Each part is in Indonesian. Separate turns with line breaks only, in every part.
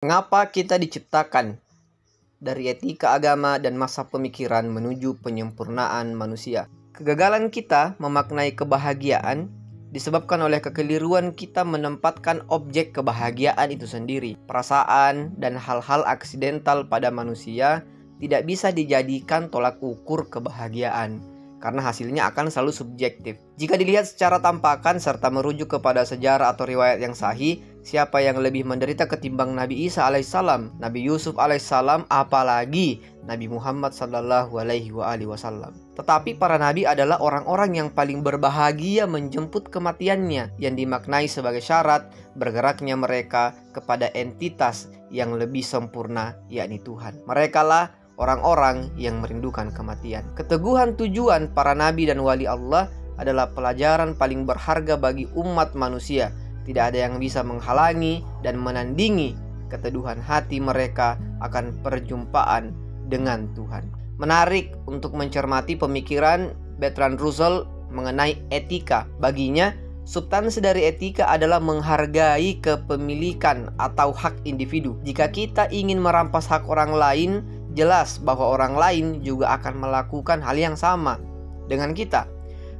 Mengapa kita diciptakan? Dari etika agama dan masa pemikiran menuju penyempurnaan manusia. Kegagalan kita memaknai kebahagiaan disebabkan oleh kekeliruan kita menempatkan objek kebahagiaan itu sendiri. Perasaan dan hal-hal aksidental pada manusia tidak bisa dijadikan tolak ukur kebahagiaan karena hasilnya akan selalu subjektif. Jika dilihat secara tampakan serta merujuk kepada sejarah atau riwayat yang sahih, siapa yang lebih menderita ketimbang Nabi Isa alaihissalam, Nabi Yusuf alaihissalam, apalagi Nabi Muhammad sallallahu alaihi wasallam. Tetapi para nabi adalah orang-orang yang paling berbahagia menjemput kematiannya yang dimaknai sebagai syarat bergeraknya mereka kepada entitas yang lebih sempurna yakni Tuhan. Merekalah orang-orang yang merindukan kematian. Keteguhan tujuan para nabi dan wali Allah adalah pelajaran paling berharga bagi umat manusia. Tidak ada yang bisa menghalangi dan menandingi keteduhan hati mereka akan perjumpaan dengan Tuhan. Menarik untuk mencermati pemikiran Bertrand Russell mengenai etika. Baginya, substansi dari etika adalah menghargai kepemilikan atau hak individu. Jika kita ingin merampas hak orang lain, jelas bahwa orang lain juga akan melakukan hal yang sama dengan kita.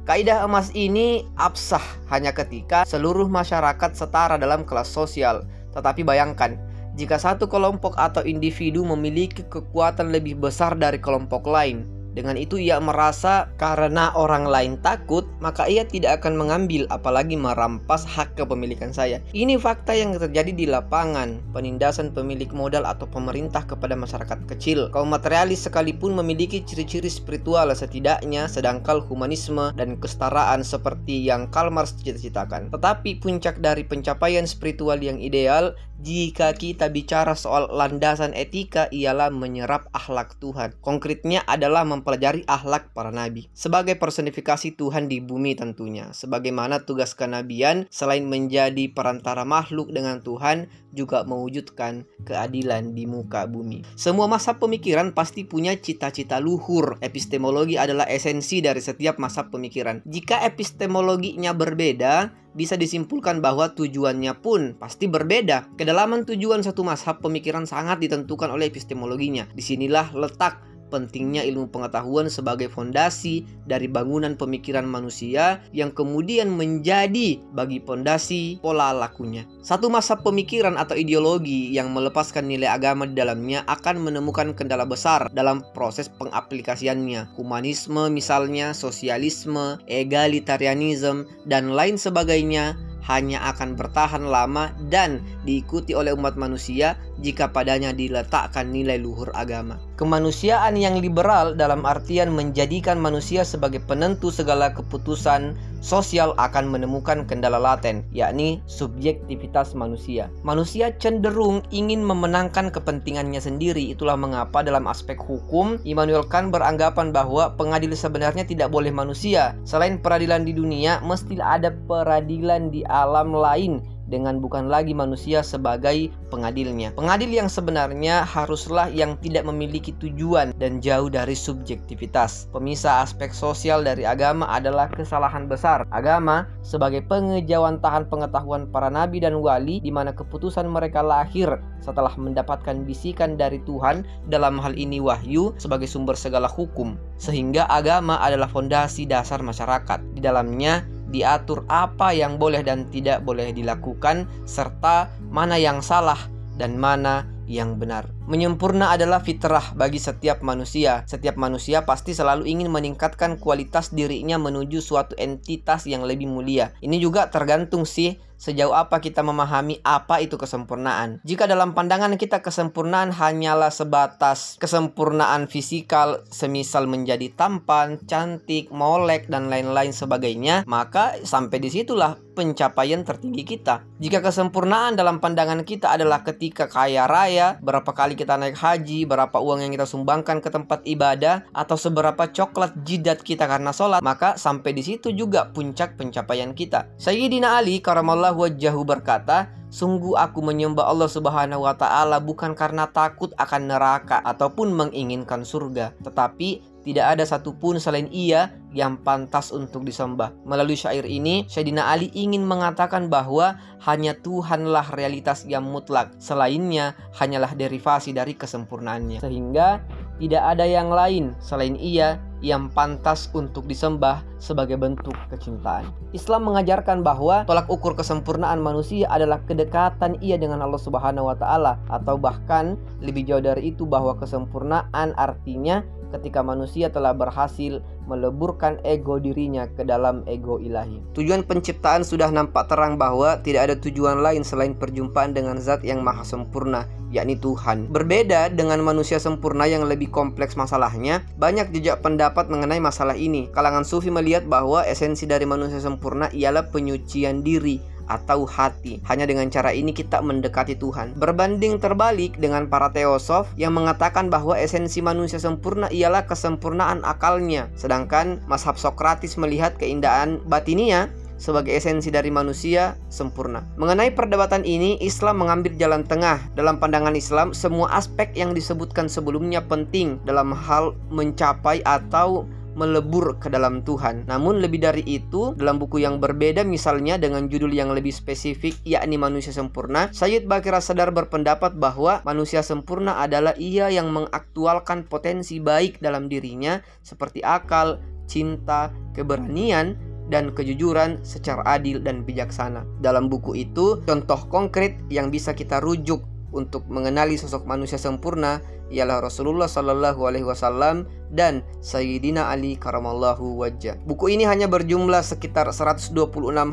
Kaidah emas ini absah hanya ketika seluruh masyarakat setara dalam kelas sosial. Tetapi bayangkan, jika satu kelompok atau individu memiliki kekuatan lebih besar dari kelompok lain, dengan itu ia merasa karena orang lain takut, maka ia tidak akan mengambil apalagi merampas hak kepemilikan saya. Ini fakta yang terjadi di lapangan, penindasan pemilik modal atau pemerintah kepada masyarakat kecil. Kaum materialis sekalipun memiliki ciri-ciri spiritual setidaknya sedangkal humanisme dan kesetaraan seperti yang Karl Marx cita-citakan. Tetapi puncak dari pencapaian spiritual yang ideal jika kita bicara soal landasan etika ialah menyerap akhlak Tuhan. Konkretnya adalah mempelajari akhlak para nabi. Sebagai personifikasi Tuhan di bumi tentunya. Sebagaimana tugas kenabian selain menjadi perantara makhluk dengan Tuhan juga mewujudkan keadilan di muka bumi. Semua masa pemikiran pasti punya cita-cita luhur. Epistemologi adalah esensi dari setiap masa pemikiran. Jika epistemologinya berbeda, bisa disimpulkan bahwa tujuannya pun pasti berbeda. Kedalaman tujuan satu mazhab pemikiran sangat ditentukan oleh epistemologinya. Di sinilah letak pentingnya ilmu pengetahuan sebagai fondasi dari bangunan pemikiran manusia yang kemudian menjadi bagi fondasi pola lakunya. Satu masa pemikiran atau ideologi yang melepaskan nilai agama di dalamnya akan menemukan kendala besar dalam proses pengaplikasiannya. Humanisme misalnya, sosialisme, egalitarianisme, dan lain sebagainya hanya akan bertahan lama dan diikuti oleh umat manusia jika padanya diletakkan nilai luhur agama. Kemanusiaan yang liberal dalam artian menjadikan manusia sebagai penentu segala keputusan sosial akan menemukan kendala laten, yakni subjektivitas manusia. Manusia cenderung ingin memenangkan kepentingannya sendiri. Itulah mengapa dalam aspek hukum, Immanuel Kant beranggapan bahwa pengadil sebenarnya tidak boleh manusia. Selain peradilan di dunia, mestilah ada peradilan di alam lain dengan bukan lagi manusia sebagai pengadilnya. Pengadil yang sebenarnya haruslah yang tidak memiliki tujuan dan jauh dari subjektivitas. Pemisah aspek sosial dari agama adalah kesalahan besar. Agama sebagai pengejauhan tahan pengetahuan para nabi dan wali di mana keputusan mereka lahir setelah mendapatkan bisikan dari Tuhan dalam hal ini wahyu sebagai sumber segala hukum. Sehingga agama adalah fondasi dasar masyarakat. Di dalamnya diatur apa yang boleh dan tidak boleh dilakukan, serta mana yang salah dan mana yang benar. Menyempurna adalah fitrah bagi setiap manusia. Setiap manusia pasti selalu ingin meningkatkan kualitas dirinya menuju suatu entitas yang lebih mulia. Ini juga tergantung sih sejauh apa kita memahami apa itu kesempurnaan. Jika dalam pandangan kita kesempurnaan hanyalah sebatas kesempurnaan fisikal, semisal menjadi tampan, cantik, molek, dan lain-lain sebagainya, maka sampai di situlah pencapaian tertinggi kita. Jika kesempurnaan dalam pandangan kita adalah ketika kaya raya, berapa kali kita naik haji, berapa uang yang kita sumbangkan ke tempat ibadah, atau seberapa coklat jidat kita karena sholat, maka sampai di situ juga puncak pencapaian kita. Sayyidina Ali karamallah wajhahu berkata, Sungguh aku menyembah Allah Subhanahu wa taala bukan karena takut akan neraka ataupun menginginkan surga, tetapi tidak ada satupun selain ia yang pantas untuk disembah. Melalui syair ini, Sayyidina Ali ingin mengatakan bahwa hanya Tuhanlah realitas yang mutlak, selainnya hanyalah derivasi dari kesempurnaannya. Sehingga tidak ada yang lain selain ia yang pantas untuk disembah sebagai bentuk kecintaan. Islam mengajarkan bahwa tolak ukur kesempurnaan manusia adalah kedekatan ia dengan Allah Subhanahu wa taala atau bahkan lebih jauh dari itu bahwa kesempurnaan artinya ketika manusia telah berhasil meleburkan ego dirinya ke dalam ego ilahi. Tujuan penciptaan sudah nampak terang bahwa tidak ada tujuan lain selain perjumpaan dengan zat yang maha sempurna, yakni Tuhan. Berbeda dengan manusia sempurna yang lebih kompleks masalahnya, banyak jejak pendapat mengenai masalah ini. Kalangan sufi melihat bahwa esensi dari manusia sempurna ialah penyucian diri atau hati. Hanya dengan cara ini kita mendekati Tuhan. Berbanding terbalik dengan para teosof yang mengatakan bahwa esensi manusia sempurna ialah kesempurnaan akalnya. Sedangkan mazhab Sokratis melihat keindahan batinia sebagai esensi dari manusia sempurna. Mengenai perdebatan ini, Islam mengambil jalan tengah. Dalam pandangan Islam, semua aspek yang disebutkan sebelumnya penting dalam hal mencapai atau melebur ke dalam Tuhan. Namun lebih dari itu, dalam buku yang berbeda misalnya dengan judul yang lebih spesifik yakni manusia sempurna, Sayyid Bakir Sadar berpendapat bahwa manusia sempurna adalah ia yang mengaktualkan potensi baik dalam dirinya seperti akal, cinta, keberanian, dan kejujuran secara adil dan bijaksana. Dalam buku itu, contoh konkret yang bisa kita rujuk untuk mengenali sosok manusia sempurna ialah Rasulullah Sallallahu Alaihi Wasallam dan Sayyidina Ali karamallahu wajah. Buku ini hanya berjumlah sekitar 126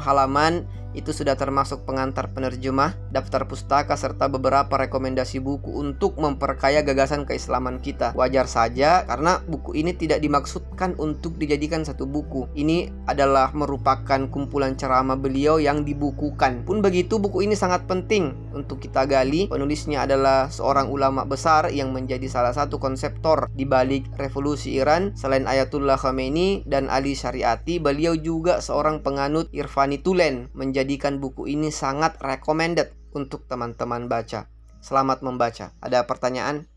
halaman itu sudah termasuk pengantar penerjemah, daftar pustaka, serta beberapa rekomendasi buku untuk memperkaya gagasan keislaman kita. Wajar saja karena buku ini tidak dimaksudkan untuk dijadikan satu buku. Ini adalah merupakan kumpulan ceramah beliau yang dibukukan. Pun begitu, buku ini sangat penting untuk kita gali. Penulisnya adalah seorang ulama besar yang menjadi salah satu konseptor di balik revolusi Iran. Selain Ayatullah Khamenei dan Ali Syariati, beliau juga seorang penganut Irfani Tulen menjadi menjadikan buku ini sangat recommended untuk teman-teman baca. Selamat membaca. Ada pertanyaan?